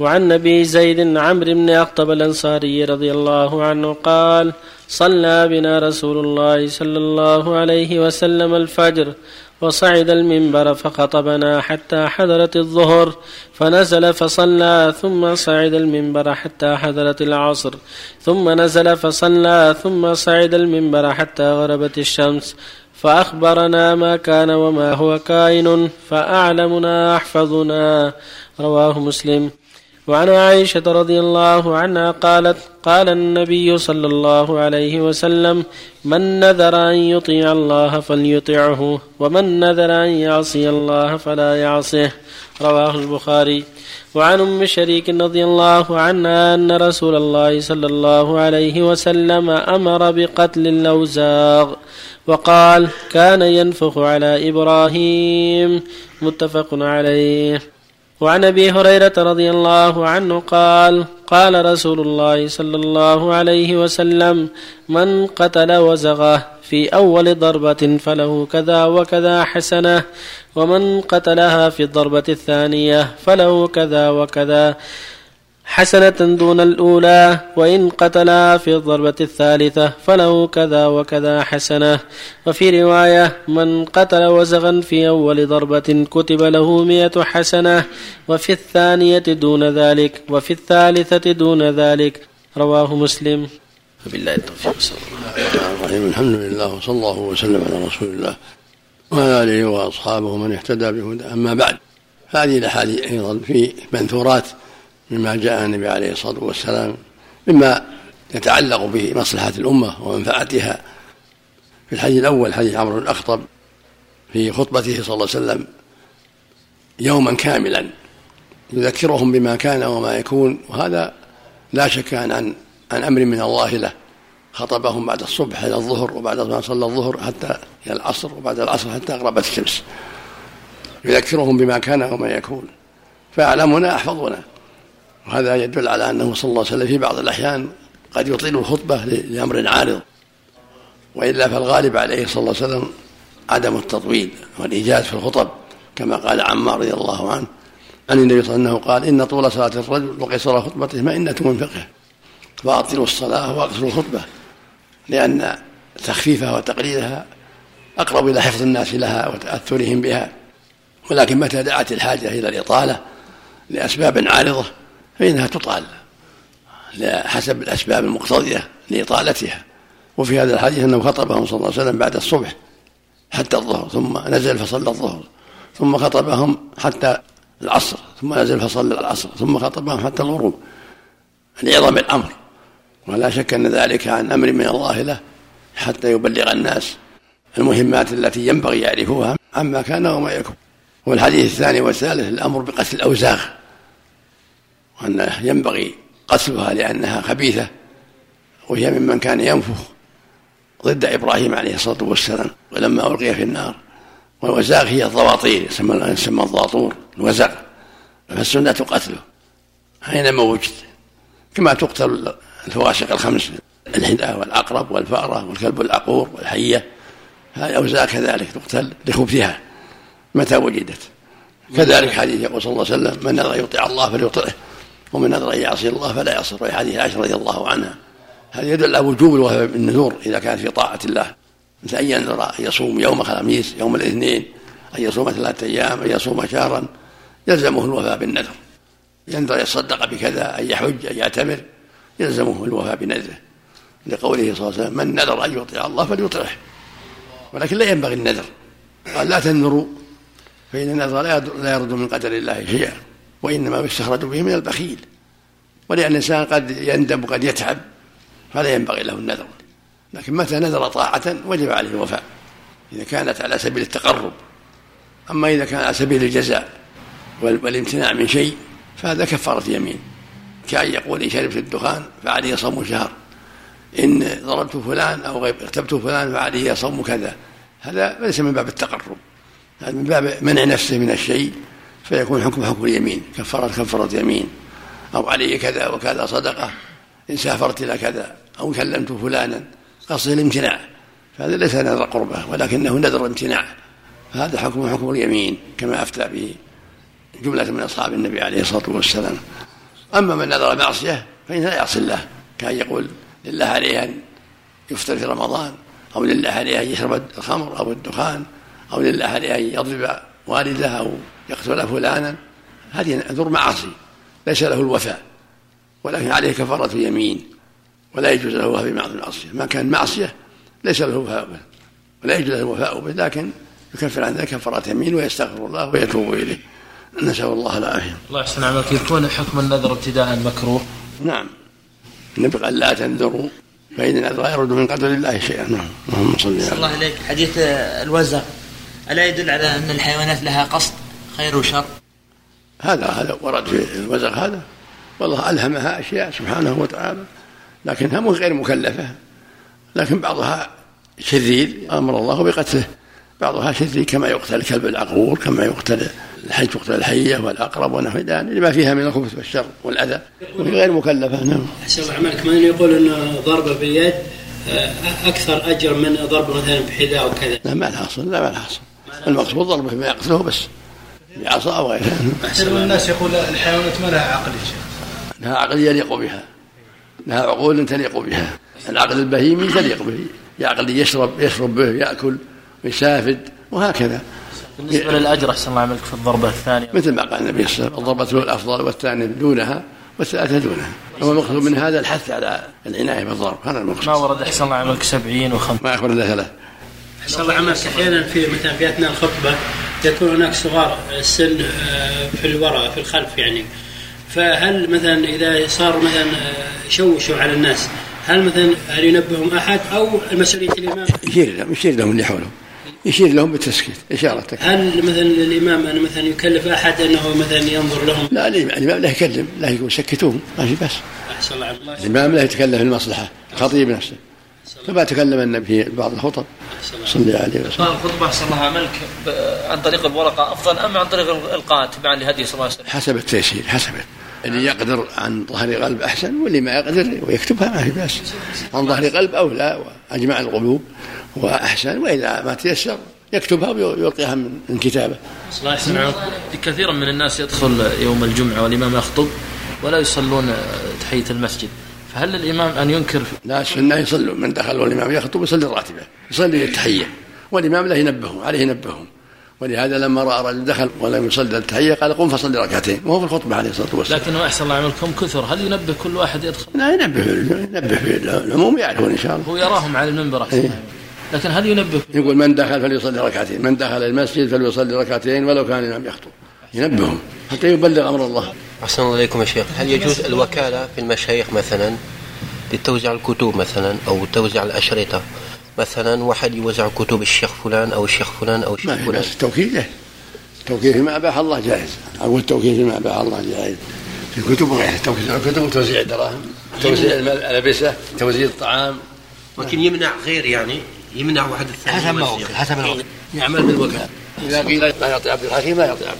وعن أبي زيد عمرو بن أخطب الأنصاري رضي الله عنه قال صلى بنا رسول الله صلى الله عليه وسلم الفجر وصعد المنبر فخطبنا حتى حضرت الظهر فنزل فصلى ثم صعد المنبر حتى حضرت العصر ثم نزل فصلى ثم صعد المنبر حتى غربت الشمس فأخبرنا ما كان وما هو كائن فأعلمنا أحفظنا. رواه مسلم. وعن عائشة رضي الله عنها قالت قال النبي صلى الله عليه وسلم من نذر أن يطيع الله فليطعه ومن نذر أن يعصي الله فلا يعصه رواه البخاري. وعن أم شريك رضي الله عنها أن رسول الله صلى الله عليه وسلم أمر بقتل الاوزاغ وقال كان ينفخ على إبراهيم. متفق عليه. وعن أبي هريرة رضي الله عنه قال قال رسول الله صلى الله عليه وسلم من قتل وزغه في أول ضربة فله كذا وكذا حسنة ومن قتلها في الضربة الثانية فله كذا وكذا حسنة دون الأولى وإن قتلها في الضربة الثالثة فله كذا وكذا حسنة. وفي رواية من قتل وزغا في أول ضربة كتب له مئة حسنة. وفي الثانية دون ذلك وفي الثالثة دون ذلك. رواه مسلم. وبالله التوفيق صلى الله عليه الحمد لله وصلى الله وسلم على رسول الله وعلى آله وأصحابه من اهتدى بهدى أما بعد هذه الأحاديث أيضا في منثورات مما جاء النبي عليه الصلاة والسلام مما يتعلق بمصلحة الأمة ومنفعتها. في الحديث الأول حديث عمرو بن الأخطب في خطبته صلى الله عليه وسلم يوما كاملا يذكرهم بما كان وما يكون وهذا لا شك عن عن, عن أمر من الله له. خطبهم بعد الصبح إلى الظهر وبعد ما صلى الظهر حتى إلى العصر وبعد العصر حتى غربت الشمس. يذكرهم بما كان وما يكون. فاعلمنا احفظنا وهذا يدل على أنه صلى الله عليه وسلم في بعض الأحيان قد يطيل الخطبة لأمر عارض. وإلا فالغالب عليه صلى الله عليه وسلم عدم التطويل والإيجاز في الخطب كما قال عمار رضي الله عنه عن النبي صلى الله عليه وسلم قال إن طول صلاة الرجل وقصر خطبته مئنه من فقهه فاطلوا الصلاة وأقصروا الخطبة لأن تخفيفها وتقليلها أقرب إلى حفظ الناس لها وتأثرهم بها. ولكن متى دعت الحاجة إلى الإطالة لأسباب عارضة فإنها تطال حسب الأسباب المقتضية لإطالتها. وفي هذا الحديث أنه خطبهم صلى الله عليه وسلم بعد الصبح حتى الظهر ثم نزل فصلى الظهر ثم خطبهم حتى العصر ثم نزل فصلى العصر ثم خطبهم حتى الغروب. لعظم الأمر. ولا شك أن ذلك عن أمر من الله له حتى يبلغ الناس المهمات التي ينبغي يعرفوها عما كان وما يكون. والحديث الثاني والثالث الأمر بقتل الأوزاغ. وأنه ينبغي قتلها لأنها خبيثة وهي ممن كان ينفخ ضد إبراهيم عليه الصلاة والسلام ولما ألقي في النار. والوزاق هي الضواطير يسمى يسمى الضاطور الوزق فالسنة قتله أينما وجد. كما تقتل الفواشق الخمس الحداء والعقرب والفأرة والكلب العقور والحية. هذه أوزاع كذلك تقتل لخبثها متى وجدت. كذلك حديث يقول صلى الله عليه وسلم من نظر يطيع الله فليطعه. ومن نذر أن يعصي الله فلا يعصي. وفي حديث عائشة رضي الله عنها. هذا يدل على وجوب الوفاء بالنذور إذا كانت في طاعة الله. مثل أن ينذر أن يصوم يوم الخميس يوم الاثنين أن يصوم ثلاثة أيام أن يصوم شهرا. يلزمه الوفاء بالنذر. ينذر يتصدق بكذا أن يحج أن يعتمر. يلزمه الوفاء بنذره. لقوله صلى الله عليه وسلم من نذر أن يطيع الله فليطعه. ولكن لا ينبغي النذر. قال لا تنذروا فإن النذر لا يرد من قدر الله شيئا. وإنما يستخرج به من البخيل. ولأن الإنسان قد يندم وقد يتعب فلا ينبغي له النذر. لكن متى نذر طاعة وجب عليه الوفاء إذا كانت على سبيل التقرب. أما إذا كان على سبيل الجزاء والامتناع من شيء فهذا كفارة يمين. كأن يقول إن شربت الدخان فعلي صوم شهر. إن ضربت فلان أو اغتبت فلان فعليه صوم كذا. هذا ليس من باب التقرب. هذا من باب منع نفسه من الشيء. فيكون حكم حكم اليمين كفارة كفارة يمين أو علي كذا وكذا صدقة إن سافرت إلى كذا أو كلمت فلانا قصد الامتناع. فهذا ليس نذر قربة ولكنه نذر امتناع. فهذا حكم حكم اليمين كما أفتى به جملة من أصحاب النبي عليه الصلاة والسلام. أما من نذر معصية فإنه لا يعصي الله. كأن يقول لله عليه أن يفطر في رمضان أو لله عليه أن يشرب الخمر أو الدخان أو لله عليه أن يضرب والده أو يقتل فلانا هذه نذر معاصي ليس له الوفاء ولكن عليه كفارة يمين ولا يجوز له الوفاء بمعصية المعصية ما كان معصية ليس له الوفاء به ولا يجوز له الوفاء به لكن يكفر عن ذلك كفارة يمين ويستغفر الله ويتوب إليه. نسأل الله العافية. الله يحسن عملك. يكون حكم النذر ابتداء مكروه. نعم. النبي قال لا تنذروا فإن النذر يرد من قدر الله شيئا. نعم. اللهم صل على الله إليك حديث الوزغ ألا يدل على أن الحيوانات لها قصد خير وشر؟ هذا هذا ورد في الوزغ هذا. والله ألهمها أشياء سبحانه وتعالى لكنها غير مكلفة. لكن بعضها شرير أمر الله بقتله. بعضها شرير كما يقتل الكلب العقور كما يقتل الحي تقتل الحية والأقرب ونحو ذلك لما فيها من الخبث والشر والأذى. وهي غير مكلفة نعم. أحسن الله عملك من يقول أن ضربة باليد آه، أكثر أجر من ضربة مثلا بحذاء وكذا؟ لا ما لها أصل لا ما لها أصل. المقصود ضربه بما يقتله بس. بعصا أو غيرها أحسن الناس يقول الحيوانات ما لها عقل يا شيخ. لها عقل يليق بها. لها عقول تليق بها. العقل البهيمي تليق به. يعقل يشرب يشرب به يأكل ويسافد وهكذا. بالنسبة للأجر أحسن الله عملك في الضربة الثانية. مثل ما قال النبي صلى الله عليه وسلم الضربة الأفضل والثانية دونها والثلاثة دونها. هو المقصود من هذا الحث على العناية بالضرب. هذا المقصود. ما ورد أحسن الله عملك سبعين وخمسين. ما يخبر إلا ثلاث أحسن الله عملك أحيانا في مثلا في أثناء الخطبة يكون هناك صغار السن آه، في الوراء في الخلف يعني. فهل مثلا إذا صار مثلا آه، شوشوا على الناس هل مثلا هل ينبههم أحد أو مسؤولية الإمام؟ يشير لهم يشير لهم اللي حولهم. يشير لهم بالتسكيت إشارة هل مثلا الإمام أن مثلا يكلف أحد أنه مثلا ينظر لهم؟ لا الإمام لا يكلم لا يقول سكتوهم ما في بس أحسن الله عملك الإمام لا يتكلم في المصلحة الخطيب نفسه. كما تكلم النبي في بعض الخطب. صلى الله عليه وسلم. الخطبة أحسن الله عملك عن طريق الورقة أفضل أم عن طريق القاء تبعا لهدي صلى الله عليه وسلم؟ حسب التيسير حسب. اللي يقدر عن ظهر قلب أحسن واللي ما يقدر ويكتبها ما في بأس. عن ظهر قلب أولى وأجمع القلوب وأحسن وإذا ما تيسر يكتبها ويلقيها من كتابه. الله يحسن كثيرا من الناس يدخل يوم الجمعة والإمام يخطب ولا يصلون تحية المسجد. فهل الإمام أن ينكر لا السنة يصلوا من دخل والإمام يخطب يصلي الراتبة يصلي التحية. والإمام لا ينبههم عليه ينبههم ولهذا لما رأى رجل دخل ولم يصلي التحية قال قم فصلي ركعتين. وهو في الخطبة عليه الصلاة والسلام. لكنه أحسن الله عملكم كثر. هل ينبه كل واحد يدخل؟ لا ينبه ينبه في العموم يعرفون إن شاء الله. هو يراهم على المنبر أحسن إيه؟ لكن هل ينبه؟ يقول من دخل فليصلي ركعتين. من دخل المسجد فليصلي ركعتين ولو كان الإمام يخطب. ينبههم. حتى يبلغ أمر الله. أحسن الله إليكم يا شيخ. هل يجوز الوكالة في المشايخ مثلا بتوزيع الكتب مثلا أو توزيع الأشرطة مثلا؟ واحد يوزع كتب الشيخ فلان أو الشيخ فلان أو الشيخ فلان. التوكيل له. التوكيل فيما أباح الله جائز. أقول التوكيل فيما أباح الله جائز. في الكتب وغيرها توكيل الكتب وتوزيع الدراهم توزيع الألبسة توزيع الطعام. لكن يمنع غير يعني يمنع واحد الثاني حسب ما حسب يعمل بالوكالة. إذا قيل لا يعطي عبد الحكيم لا يعطي عبد